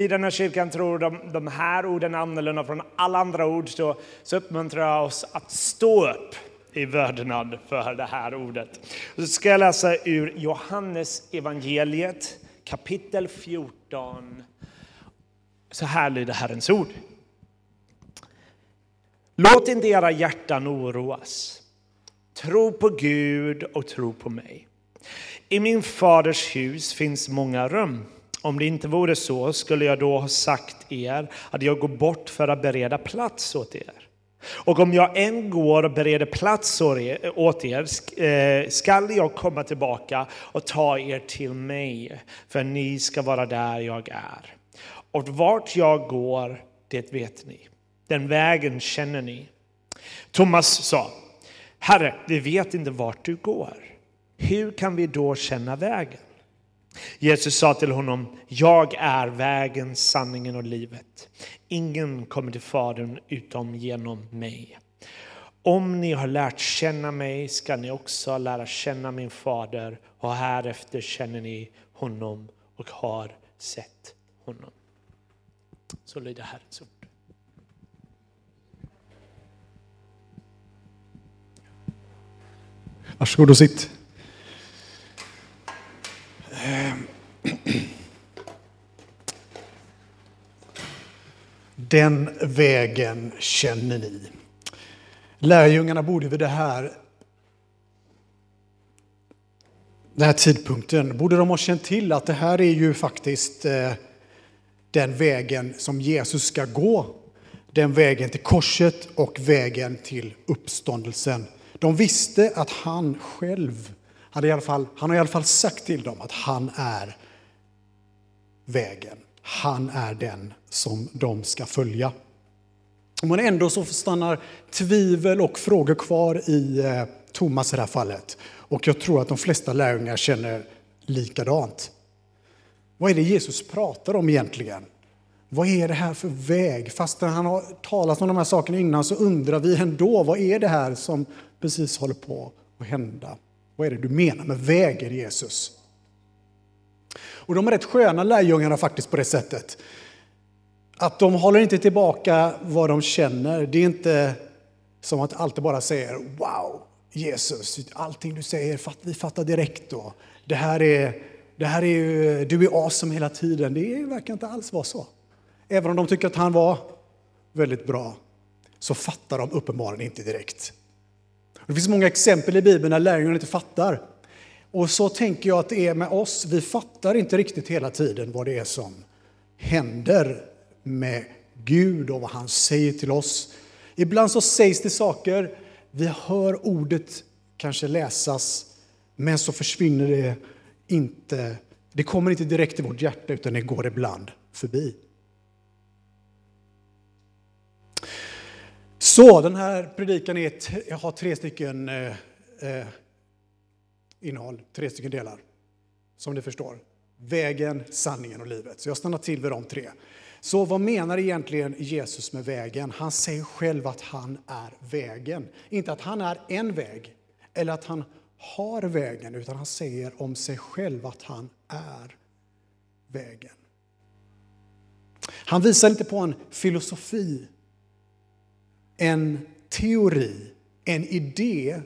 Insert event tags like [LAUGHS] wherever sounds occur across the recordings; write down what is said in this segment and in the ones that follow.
i den här kyrkan tror de, de här orden är annorlunda från alla andra ord så, så uppmuntrar jag oss att stå upp i vördnad för det här ordet. Så ska jag läsa ur Johannes evangeliet kapitel 14. Så här lyder Herrens ord. Låt inte era hjärtan oroas. Tro på Gud och tro på mig. I min faders hus finns många rum. Om det inte vore så skulle jag då ha sagt er att jag går bort för att bereda plats åt er. Och om jag än går och bereder plats åt er eh, skall jag komma tillbaka och ta er till mig, för ni ska vara där jag är. Och vart jag går, det vet ni. Den vägen känner ni. Thomas sa, Herre, vi vet inte vart du går. Hur kan vi då känna vägen? Jesus sa till honom, jag är vägen, sanningen och livet. Ingen kommer till Fadern utom genom mig. Om ni har lärt känna mig ska ni också lära känna min fader och härefter känner ni honom och har sett honom. Så lyder Herrens ord. Varsågod och sitt. Ehm. [CLEARS THROAT] Den vägen känner ni. Lärjungarna borde vid det här, den här tidpunkten borde de ha känt till att det här är ju faktiskt eh, den vägen som Jesus ska gå. Den vägen till korset och vägen till uppståndelsen. De visste att han själv, han, i alla fall, han har i alla fall sagt till dem att han är vägen. Han är den som de ska följa. Men ändå så stannar tvivel och frågor kvar i eh, Thomas i det här fallet. Och jag tror att de flesta lärjungar känner likadant. Vad är det Jesus pratar om egentligen? Vad är det här för väg? Fast han har talat om de här sakerna innan så undrar vi ändå, vad är det här som precis håller på att hända? Vad är det du menar med vägen Jesus? Och de är rätt sköna lärjungarna faktiskt på det sättet. Att de håller inte tillbaka vad de känner. Det är inte som att alltid bara säger Wow, Jesus, allting du säger, vi fattar direkt då. Det här är, det här är ju, du är awesome hela tiden. Det verkar inte alls vara så. Även om de tycker att han var väldigt bra, så fattar de uppenbarligen inte direkt. Det finns många exempel i Bibeln där lärjungarna inte fattar. Och så tänker jag att det är med oss. Vi fattar inte riktigt hela tiden vad det är som händer med Gud och vad han säger till oss. Ibland så sägs det saker, vi hör ordet kanske läsas, men så försvinner det inte. Det kommer inte direkt till vårt hjärta utan det går ibland förbi. Så den här predikan är, jag har tre stycken eh, eh, innehåll, tre stycken delar. Som ni förstår. Vägen, sanningen och livet. Så jag stannar till vid de tre. Så vad menar egentligen Jesus med vägen? Han säger själv att han är vägen. Inte att han är en väg eller att han har vägen, utan han säger om sig själv att han är vägen. Han visar inte på en filosofi, en teori, en idé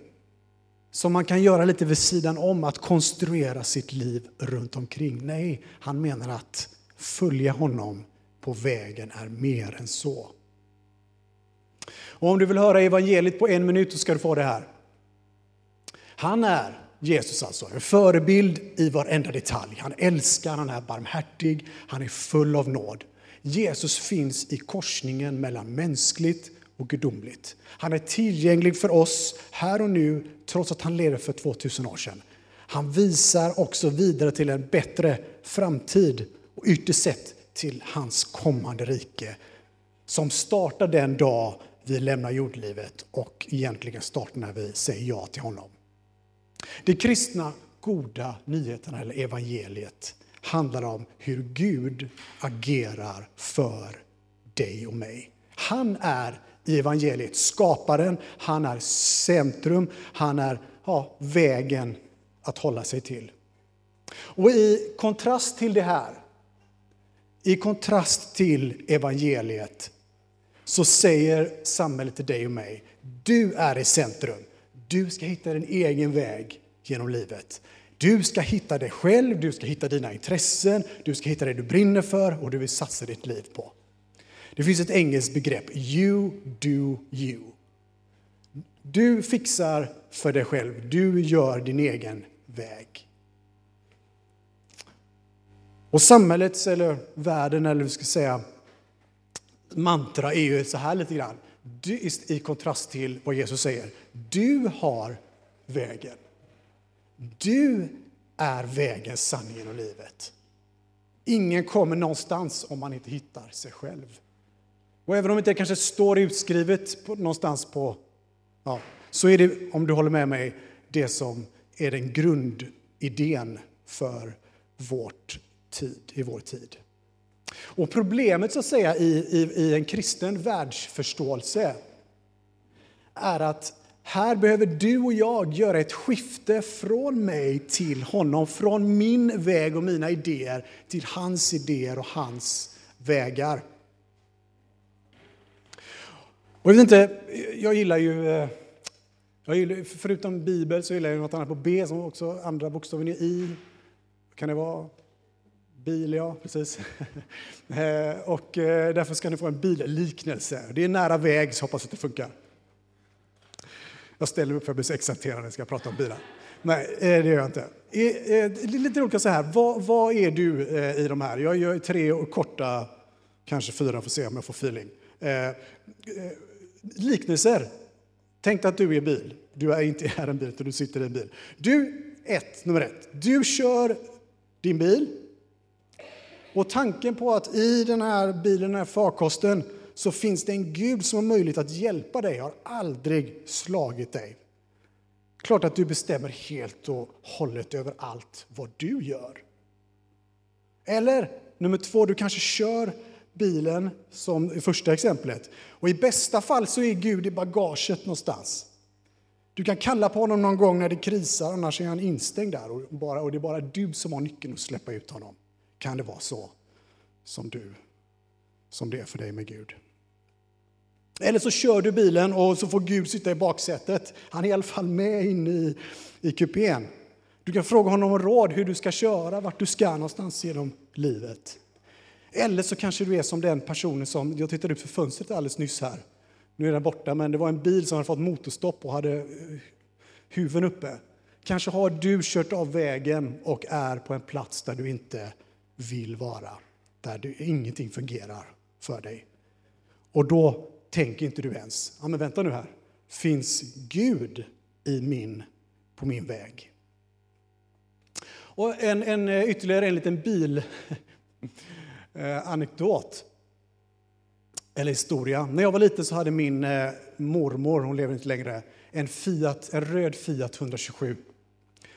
som man kan göra lite vid sidan om, att konstruera sitt liv runt omkring. Nej, han menar att följa honom på vägen är mer än så. Och om du vill höra evangeliet på en minut så ska du få det här. Han är, Jesus alltså, en förebild i varenda detalj. Han älskar, han är barmhärtig, han är full av nåd. Jesus finns i korsningen mellan mänskligt och gudomligt. Han är tillgänglig för oss här och nu, trots att han levde för 2000 år sedan. Han visar också vidare till en bättre framtid och ytterst sett till hans kommande rike som startar den dag vi lämnar jordlivet och egentligen startar när vi säger ja till honom. De kristna goda nyheterna, eller evangeliet, handlar om hur Gud agerar för dig och mig. Han är i evangeliet skaparen, han är centrum, han är ja, vägen att hålla sig till. Och i kontrast till det här I kontrast till evangeliet så säger samhället till dig och mig, du är i centrum. Du ska hitta din egen väg genom livet. Du ska hitta dig själv, du ska hitta dina intressen, du ska hitta det du brinner för och du vill satsa ditt liv på. Det finns ett engelskt begrepp, you do you. Du fixar för dig själv, du gör din egen väg. Och samhällets, eller världen, eller vi ska säga mantra är ju så här lite grann, i kontrast till vad Jesus säger. Du har vägen. Du är vägen, sanningen och livet. Ingen kommer någonstans om man inte hittar sig själv. Och även om det inte kanske står utskrivet på, någonstans på, ja, så är det, om du håller med mig, det som är den grundidén för vårt tid, i vår tid. Och problemet så att säga i, i, i en kristen världsförståelse är att här behöver du och jag göra ett skifte från mig till honom, från min väg och mina idéer till hans idéer och hans vägar. Och jag vet inte, jag gillar ju, eh, jag gillar, förutom Bibel så gillar jag något annat på B som också andra bokstaven är I. Kan det vara? Bil, ja, precis. [LAUGHS] Eh, och eh, därför ska ni få en billiknelse. Det är nära väg, så hoppas att det funkar. Jag ställer mig upp för att bli så exalterad när jag ska prata om bilar. Nej, det gör jag inte. Det är lite olika så här, vad, vad, är du i de här? Jag gör tre korta, kanske fyra, får se om jag får feeling. Liknelser. Tänk att du är bil. Du är inte är en bil, utan du sitter i en bil. Du, ett, nummer ett. Du kör din bil och tanken på att i den här bilen, den här farkosten, så finns det en Gud som har möjlighet att hjälpa dig, har aldrig slagit dig. Klart att du bestämmer helt och hållet över allt vad du gör. Eller nummer två, du kanske kör bilen som i första exemplet. Och i bästa fall så är Gud i bagaget någonstans. Du kan kalla på honom någon gång när det krisar, annars är han instängd där och, bara, och det är bara du som har nyckeln att släppa ut honom kan det vara så som du, som det är för dig med Gud. Eller så kör du bilen och så får Gud sitta i baksätet. Han är i alla fall med inne i, i kupén. Du kan fråga honom om råd hur du ska köra, vart du ska någonstans genom livet. Eller så kanske du är som den personen som, jag tittade ut för fönstret alldeles nyss här. Nu är den borta, men det var en bil som hade fått motorstopp och hade eh, huven uppe. Kanske har du kört av vägen och är på en plats där du inte vill vara, där du, ingenting fungerar för dig. Och då tänker inte du ens, ja men vänta nu här, finns Gud i min, på min väg? Och en, en, eh, ytterligare en liten bil. [LAUGHS] eh, anekdot, eller historia. När jag var liten så hade min eh, mormor, hon lever inte längre, en, Fiat, en röd Fiat 127.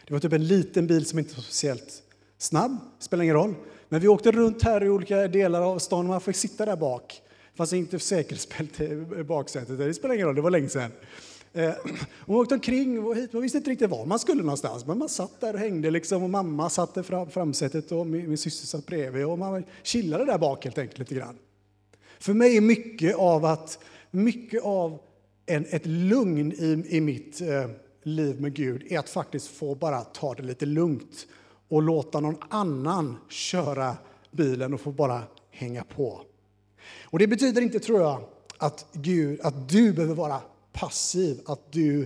Det var typ en liten bil som inte var speciellt snabb, spelar ingen roll. Men vi åkte runt här i olika delar av stan och man fick sitta där bak. Det fanns inte säkerhetsbälte i baksätet, det spelar ingen roll, det var länge sedan. Eh, [CLEARS THROAT] hon åkte omkring och hit, man visste inte riktigt var man skulle någonstans, men man satt där och hängde liksom och mamma satt i fram, framsätet och min, min syster satt bredvid och man chillade där bak helt enkelt lite grann. För mig är mycket av att, mycket av en, ett lugn i, i mitt eh, liv med Gud är att faktiskt få bara ta det lite lugnt och låta någon annan köra bilen och få bara hänga på. Och det betyder inte, tror jag, att, Gud, att du behöver vara passiv, att du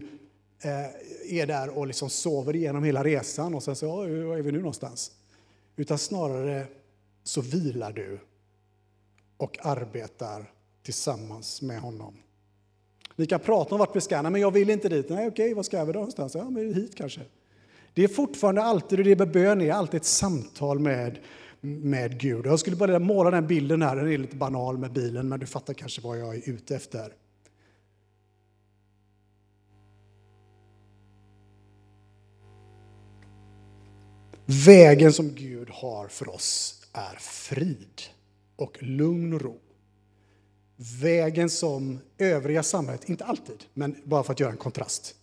eh, är där och liksom sover igenom hela resan och sen så, var är vi nu någonstans? Utan snarare så vilar du och arbetar tillsammans med honom. Vi kan prata om vart vi ska, men jag vill inte dit. Nej, okej, vad ska vi då någonstans? Ja, men hit kanske. Det är fortfarande alltid, och det med bön är alltid ett samtal med, med Gud. Jag skulle bara måla den bilden här, den är lite banal med bilen, men du fattar kanske vad jag är ute efter. Vägen som Gud har för oss är frid och lugn och ro. Vägen som övriga samhället, inte alltid, men bara för att göra en kontrast,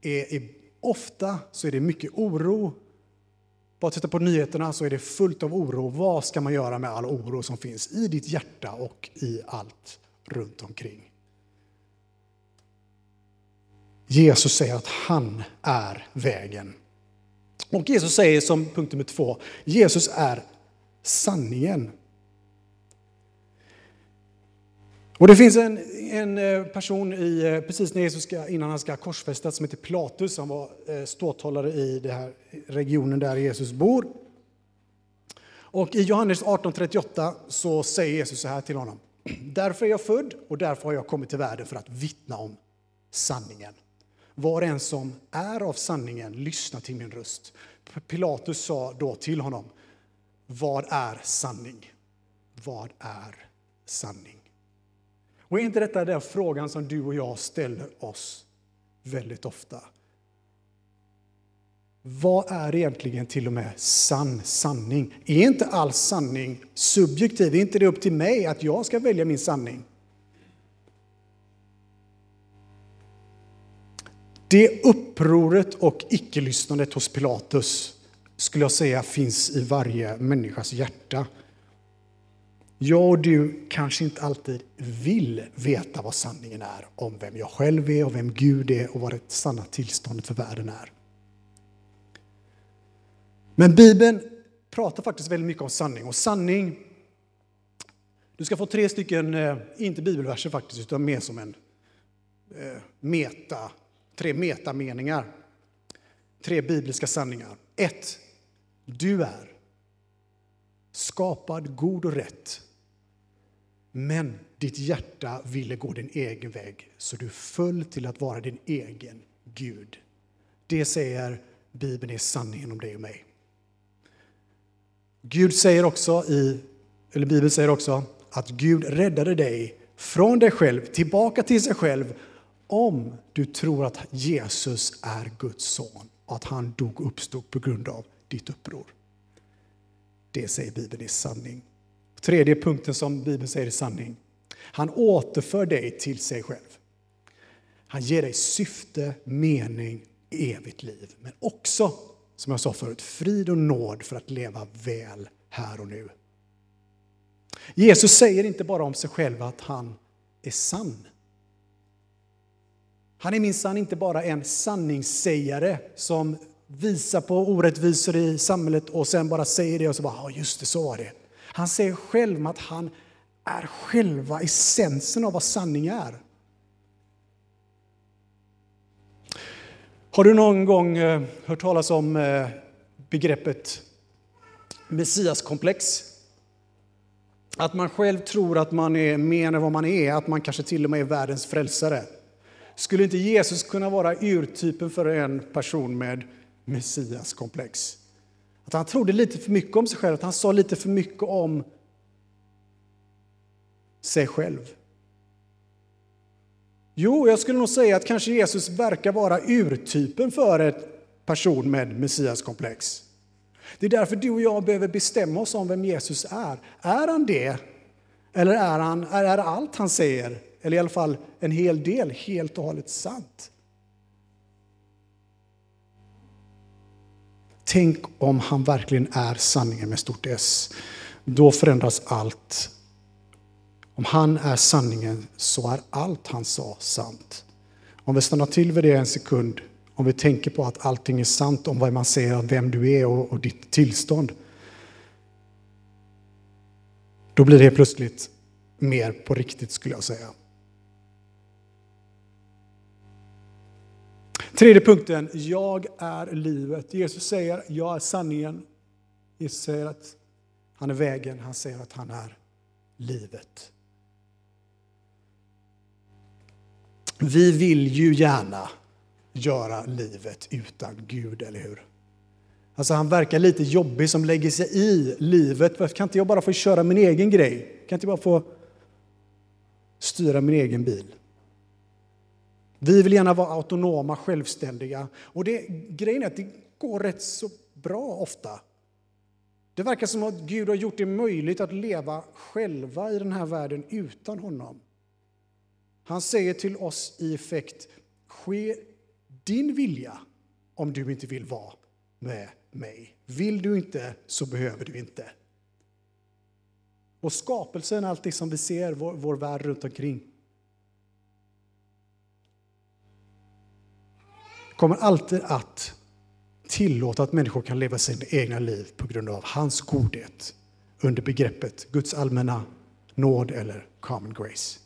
är Ofta så är det mycket oro bara titta på nyheterna så är det fullt av oro. Vad ska man göra med all oro som finns i ditt hjärta och i allt runt omkring? Jesus säger att han är vägen. Och Jesus säger som punkt nummer två, Jesus är sanningen. Och det finns en, en eh, person i, eh, precis när Jesus ska, innan han ska korsfästas som heter Platus. Han var eh, ståthållare i den här regionen där Jesus bor. Och i Johannes 18.38 så säger Jesus så här till honom. [CLEARS THROAT] Därför är jag född och därför har jag kommit till världen för att vittna om sanningen. Var en som är av sanningen lyssnar till min röst. Pilatus sa då till honom, vad är sanning? Vad är sanning? Och är inte detta den frågan som du och jag ställer oss väldigt ofta? Vad är egentligen till och med sann sanning? Är inte all sanning subjektiv? Är inte det upp till mig att jag ska välja min sanning? Det upproret och icke-lyssnandet hos Pilatus skulle jag säga finns i varje människas hjärta. Jag och du kanske inte alltid vill veta vad sanningen är om vem jag själv är och vem Gud är och vad det sanna tillståndet för världen är. Men Bibeln pratar faktiskt väldigt mycket om sanning och sanning du ska få tre stycken, eh, inte bibelverser faktiskt, utan mer som en eh, meta, tre metameningar. Tre bibliska sanningar. Ett, du är skapad god och rätt men ditt hjärta ville gå din egen väg, så du föll till att vara din egen Gud. Det säger Bibeln är sanningen om dig och mig. Gud säger också i, eller Bibeln säger också att Gud räddade dig från dig själv, tillbaka till sig själv, om du tror att Jesus är Guds son och att han dog och uppstod på grund av ditt uppror. Det säger Bibeln är sanning. Tredje punkten som Bibeln säger är sanning. Han återför dig till sig själv. Han ger dig syfte, mening, evigt liv. Men också, som jag sa förut, frid och nåd för att leva väl här och nu. Jesus säger inte bara om sig själv att han är sann. Han är minsann inte bara en sanningssägare som visar på orättvisor i samhället och sen bara säger det och så bara, ja just det, så var det. Han säger själv att han är själva essensen av vad sanning är. Har du någon gång eh, hört talas om eh, begreppet messiaskomplex? Att man själv tror att man är mer än vad man är, att man kanske till och med är världens frälsare. Skulle inte Jesus kunna vara urtypen för en person med messiaskomplex? Att han trodde lite för mycket om sig själv, att han sa lite för mycket om sig själv. Jo, jag skulle nog säga att kanske Jesus verkar vara urtypen för en person med messiaskomplex. Det är därför du och jag behöver bestämma oss om vem Jesus är. Är han det? Eller är, han, är allt han säger, eller i alla fall en hel del, helt och hållet sant? Tänk om han verkligen är sanningen med stort S. Då förändras allt. Om han är sanningen så är allt han sa sant. Om vi stannar till vid det en sekund, om vi tänker på att allting är sant om vad man säger om vem du är och, och ditt tillstånd. Då blir det plötsligt mer på riktigt skulle jag säga. Tredje punkten, jag är livet. Jesus säger, jag är sanningen. Jesus säger att han är vägen, han säger att han är livet. Vi vill ju gärna göra livet utan Gud, eller hur? Alltså han verkar lite jobbig som lägger sig i livet. Kan inte jag bara få köra min egen grej? Kan inte jag bara få styra min egen bil? Vi vill gärna vara autonoma, självständiga. Och det, grejen är att det går rätt så bra ofta. Det verkar som att Gud har gjort det möjligt att leva själva i den här världen utan honom. Han säger till oss i effekt, ske din vilja om du inte vill vara med mig. Vill du inte så behöver du inte. Och skapelsen, allt det som vi ser, vår, vår värld runt omkring, kommer alltid att tillåta att människor kan leva sina egna liv på grund av hans godhet under begreppet Guds allmänna nåd eller common grace.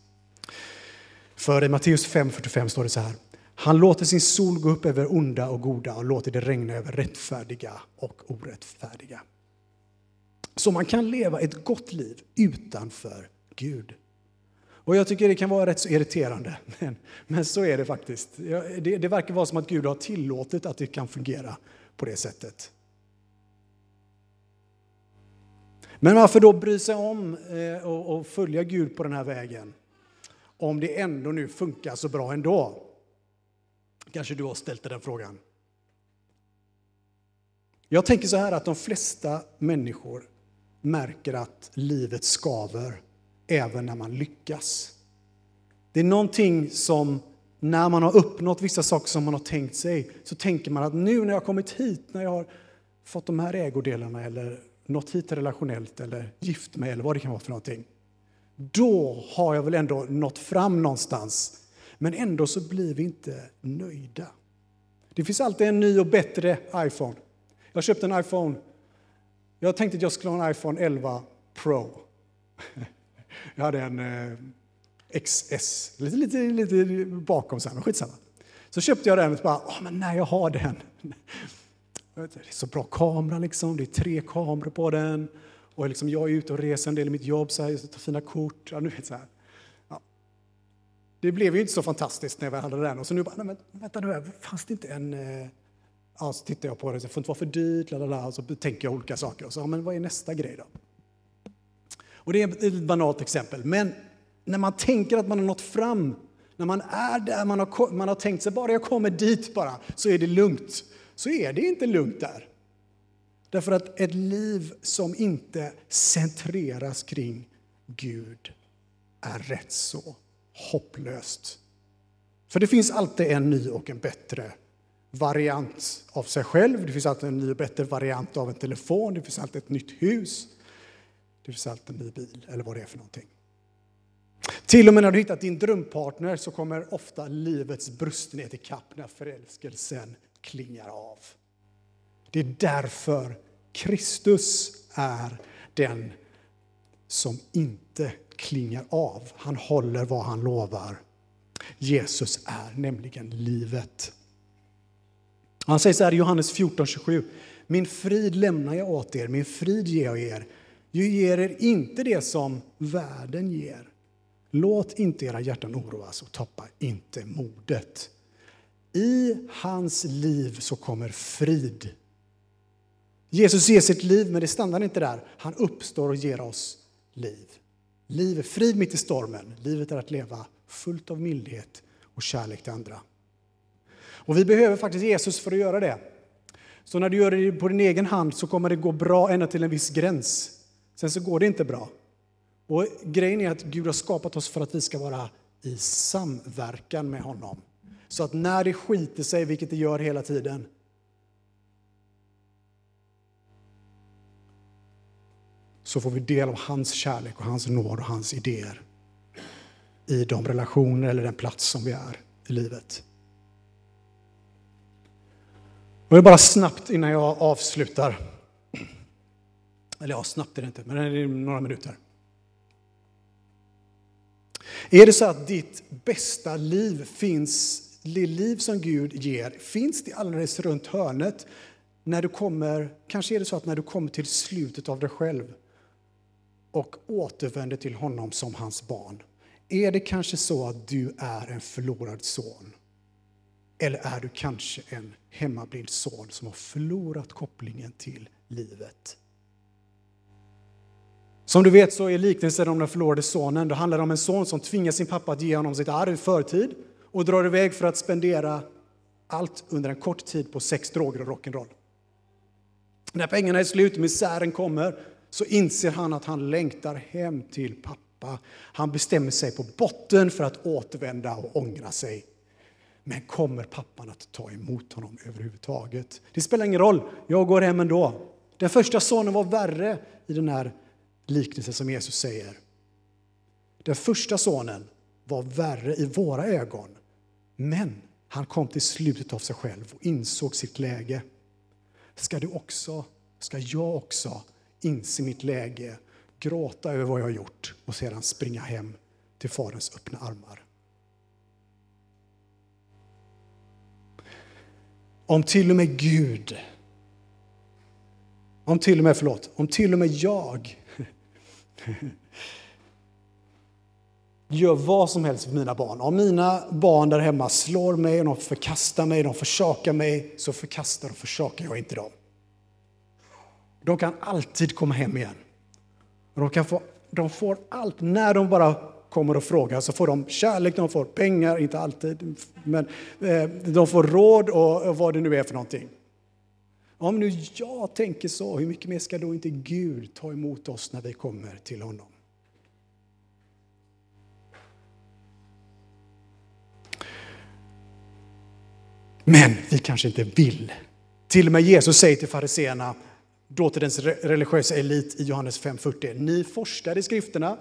För i Matteus 5.45 står det så här. Han låter sin sol gå upp över onda och goda och låter det regna över rättfärdiga och orättfärdiga. Så man kan leva ett gott liv utanför Gud. Och jag tycker det kan vara rätt så irriterande, [LAUGHS] men, men så är det faktiskt. Det, det verkar vara som att Gud har tillåtit att det kan fungera på det sättet. Men varför då bry sig om eh, och följa Gud på den här vägen? Om det ändå nu funkar så bra ändå? Kanske du har ställt dig den frågan. Jag tänker så här att de flesta människor märker att livet skaver även när man lyckas. Det är någonting som när man har uppnått vissa saker som man har tänkt sig så tänker man att nu när jag har kommit hit, när jag har fått de här ägodelarna eller nått hit relationellt eller gift mig eller vad det kan vara för någonting. Då har jag väl ändå nått fram någonstans. Men ändå så blir vi inte nöjda. Det finns alltid en ny och bättre iPhone. Jag köpte en iPhone. Jag tänkte att jag skulle ha en iPhone 11 Pro. [LAUGHS] Jag hade en eh, XS, lite, lite, lite bakom så här, men skitsamma. Så köpte jag den och bara, oh, men nej jag har den. Det är så bra kamera liksom, det är tre kameror på den. Och liksom jag är ute och reser en del i mitt jobb, så här, jag tar fina kort. Ja, nu vet, så här. Ja. Det blev ju inte så fantastiskt när jag hade den. Och så nu bara, nej, men vänta nu, fanns det inte en... Eh, ja, så tittar jag på det, det får inte vara för dyrt, lalala, och så tänker jag olika saker. Och så, ja, men vad är nästa grej då? Och det är ett banalt exempel. Men när man tänker att man har nått fram, när man är där man har, man har tänkt sig, bara jag kommer dit bara, så är det lugnt. Så är det inte lugnt där. Därför att ett liv som inte centreras kring Gud är rätt så hopplöst. För det finns alltid en ny och en bättre variant av sig själv. Det finns alltid en ny och bättre variant av en telefon. Det finns alltid ett nytt hus. Det finns alltid en ny bil, eller vad det är för någonting. Till och med när du hittat din drömpartner så kommer ofta livets brustenhet ikapp när förälskelsen klingar av. Det är därför Kristus är den som inte klingar av. Han håller vad han lovar. Jesus är nämligen livet. Han säger så här i Johannes 14.27. Min frid lämnar jag åt er, min frid ger jag er. Jag ger er inte det som världen ger. Låt inte era hjärtan oroas och tappa inte modet. I hans liv så kommer frid. Jesus ger sitt liv, men det stannar inte där. Han uppstår och ger oss liv. Liv är frid mitt i stormen. Livet är att leva fullt av mildhet och kärlek till andra. Och vi behöver faktiskt Jesus för att göra det. Så när du gör det på din egen hand så kommer det gå bra ända till en viss gräns. Sen så går det inte bra. Och grejen är att Gud har skapat oss för att vi ska vara i samverkan med honom. Så att när det skiter sig, vilket det gör hela tiden, så får vi del av hans kärlek och hans nåd och hans idéer i de relationer eller den plats som vi är i livet. Och bara snabbt innan jag avslutar. Eller ja, snabbt är det inte, men det är några minuter. Är det så att ditt bästa liv finns, det liv som Gud ger, finns det alldeles runt hörnet när du kommer, kanske är det så att när du kommer till slutet av dig själv och återvänder till honom som hans barn, är det kanske så att du är en förlorad son? Eller är du kanske en hemmablind son som har förlorat kopplingen till livet? Som du vet så är liknelsen om den förlorade sonen, det handlar om en son som tvingar sin pappa att ge honom sitt arv i förtid och drar iväg för att spendera allt under en kort tid på sex droger och rock'n'roll. När pengarna är slut, misären kommer, så inser han att han längtar hem till pappa. Han bestämmer sig på botten för att återvända och ångra sig. Men kommer pappan att ta emot honom överhuvudtaget? Det spelar ingen roll, jag går hem ändå. Den första sonen var värre i den här liknelsen som Jesus säger. Den första sonen var värre i våra ögon, men han kom till slutet av sig själv och insåg sitt läge. Ska du också, ska jag också inse mitt läge, gråta över vad jag har gjort och sedan springa hem till Faderns öppna armar? Om till och med Gud, om till och med, förlåt, om till och med jag [LAUGHS] gör vad som helst för mina barn. Om mina barn där hemma slår mig, de förkastar mig, de försakar mig, så förkastar och försakar jag inte dem. De kan alltid komma hem igen. De, kan få, de får allt, när de bara kommer och frågar så får de kärlek, de får pengar, inte alltid, men eh, de får råd och vad det nu är för någonting. Om nu jag tänker så, hur mycket mer ska då inte Gud ta emot oss när vi kommer till honom? Men vi kanske inte vill. Till och med Jesus säger till fariseerna, dåtidens religiösa elit i Johannes 5.40. Ni forskar i skrifterna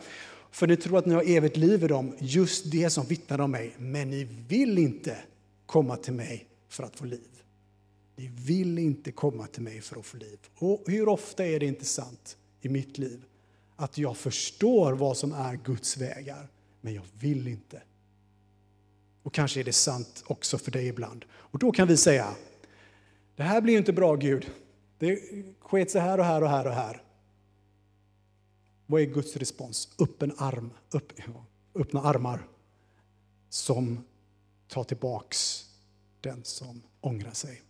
för ni tror att ni har evigt liv i dem, just det som vittnar om mig. Men ni vill inte komma till mig för att få liv. Ni vill inte komma till mig för att få liv. Och hur ofta är det inte sant i mitt liv att jag förstår vad som är Guds vägar, men jag vill inte. Och kanske är det sant också för dig ibland. Och då kan vi säga, det här blir inte bra Gud. Det sket sig här och här och här och här. Vad är Guds respons? Öppen arm, upp, öppna armar som tar tillbaks den som ångrar sig.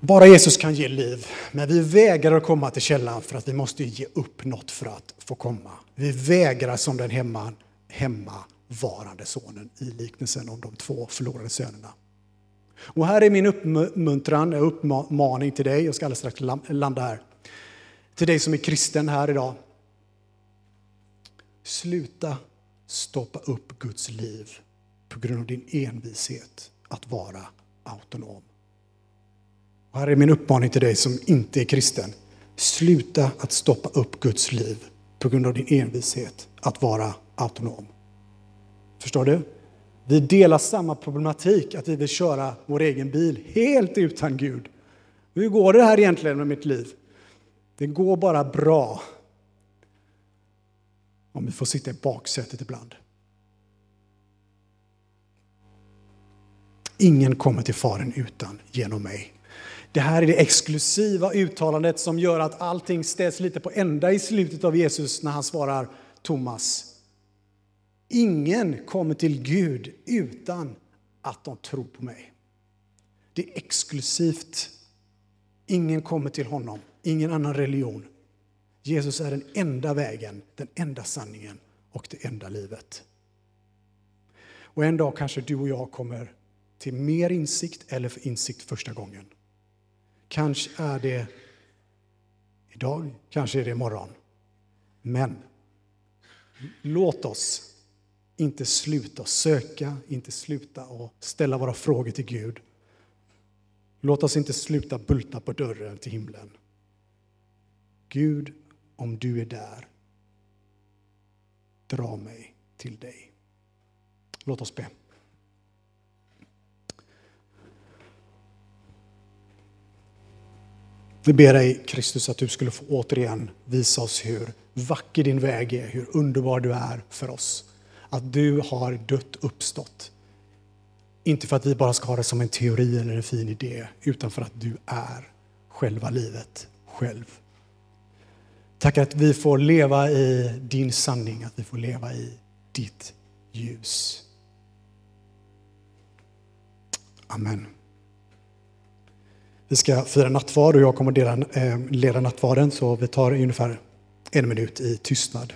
Bara Jesus kan ge liv, men vi vägrar att komma till källan för att vi måste ge upp något för att få komma. Vi vägrar som den hemma, hemmavarande sonen i liknelsen om de två förlorade sönerna. Och här är min uppmuntran, uppmaning till dig, jag ska alldeles strax landa här. Till dig som är kristen här idag. Sluta stoppa upp Guds liv på grund av din envishet att vara autonom. Och här är min uppmaning till dig som inte är kristen. Sluta att stoppa upp Guds liv på grund av din envishet att vara autonom. Förstår du? Vi delar samma problematik, att vi vill köra vår egen bil helt utan Gud. Hur går det här egentligen med mitt liv? Det går bara bra om vi får sitta i baksätet ibland. Ingen kommer till Faren utan genom mig. Det här är det exklusiva uttalandet som gör att allting ställs lite på ända i slutet av Jesus när han svarar Thomas. Ingen kommer till Gud utan att de tror på mig. Det är exklusivt. Ingen kommer till honom, ingen annan religion. Jesus är den enda vägen, den enda sanningen och det enda livet. Och en dag kanske du och jag kommer till mer insikt eller för insikt första gången. Kanske är det idag, kanske är det imorgon. Men låt oss inte sluta söka, inte sluta och ställa våra frågor till Gud. Låt oss inte sluta bulta på dörren till himlen. Gud, om du är där, dra mig till dig. Låt oss be. Vi ber dig, Kristus, att du skulle få återigen visa oss hur vacker din väg är, hur underbar du är för oss. Att du har dött uppstått. Inte för att vi bara ska ha det som en teori eller en fin idé, utan för att du är själva livet själv. Tack att vi får leva i din sanning, att vi får leva i ditt ljus. Amen. Vi ska fira nattvard och jag kommer att dela, eh, leda nattvarden så vi tar ungefär en minut i tystnad.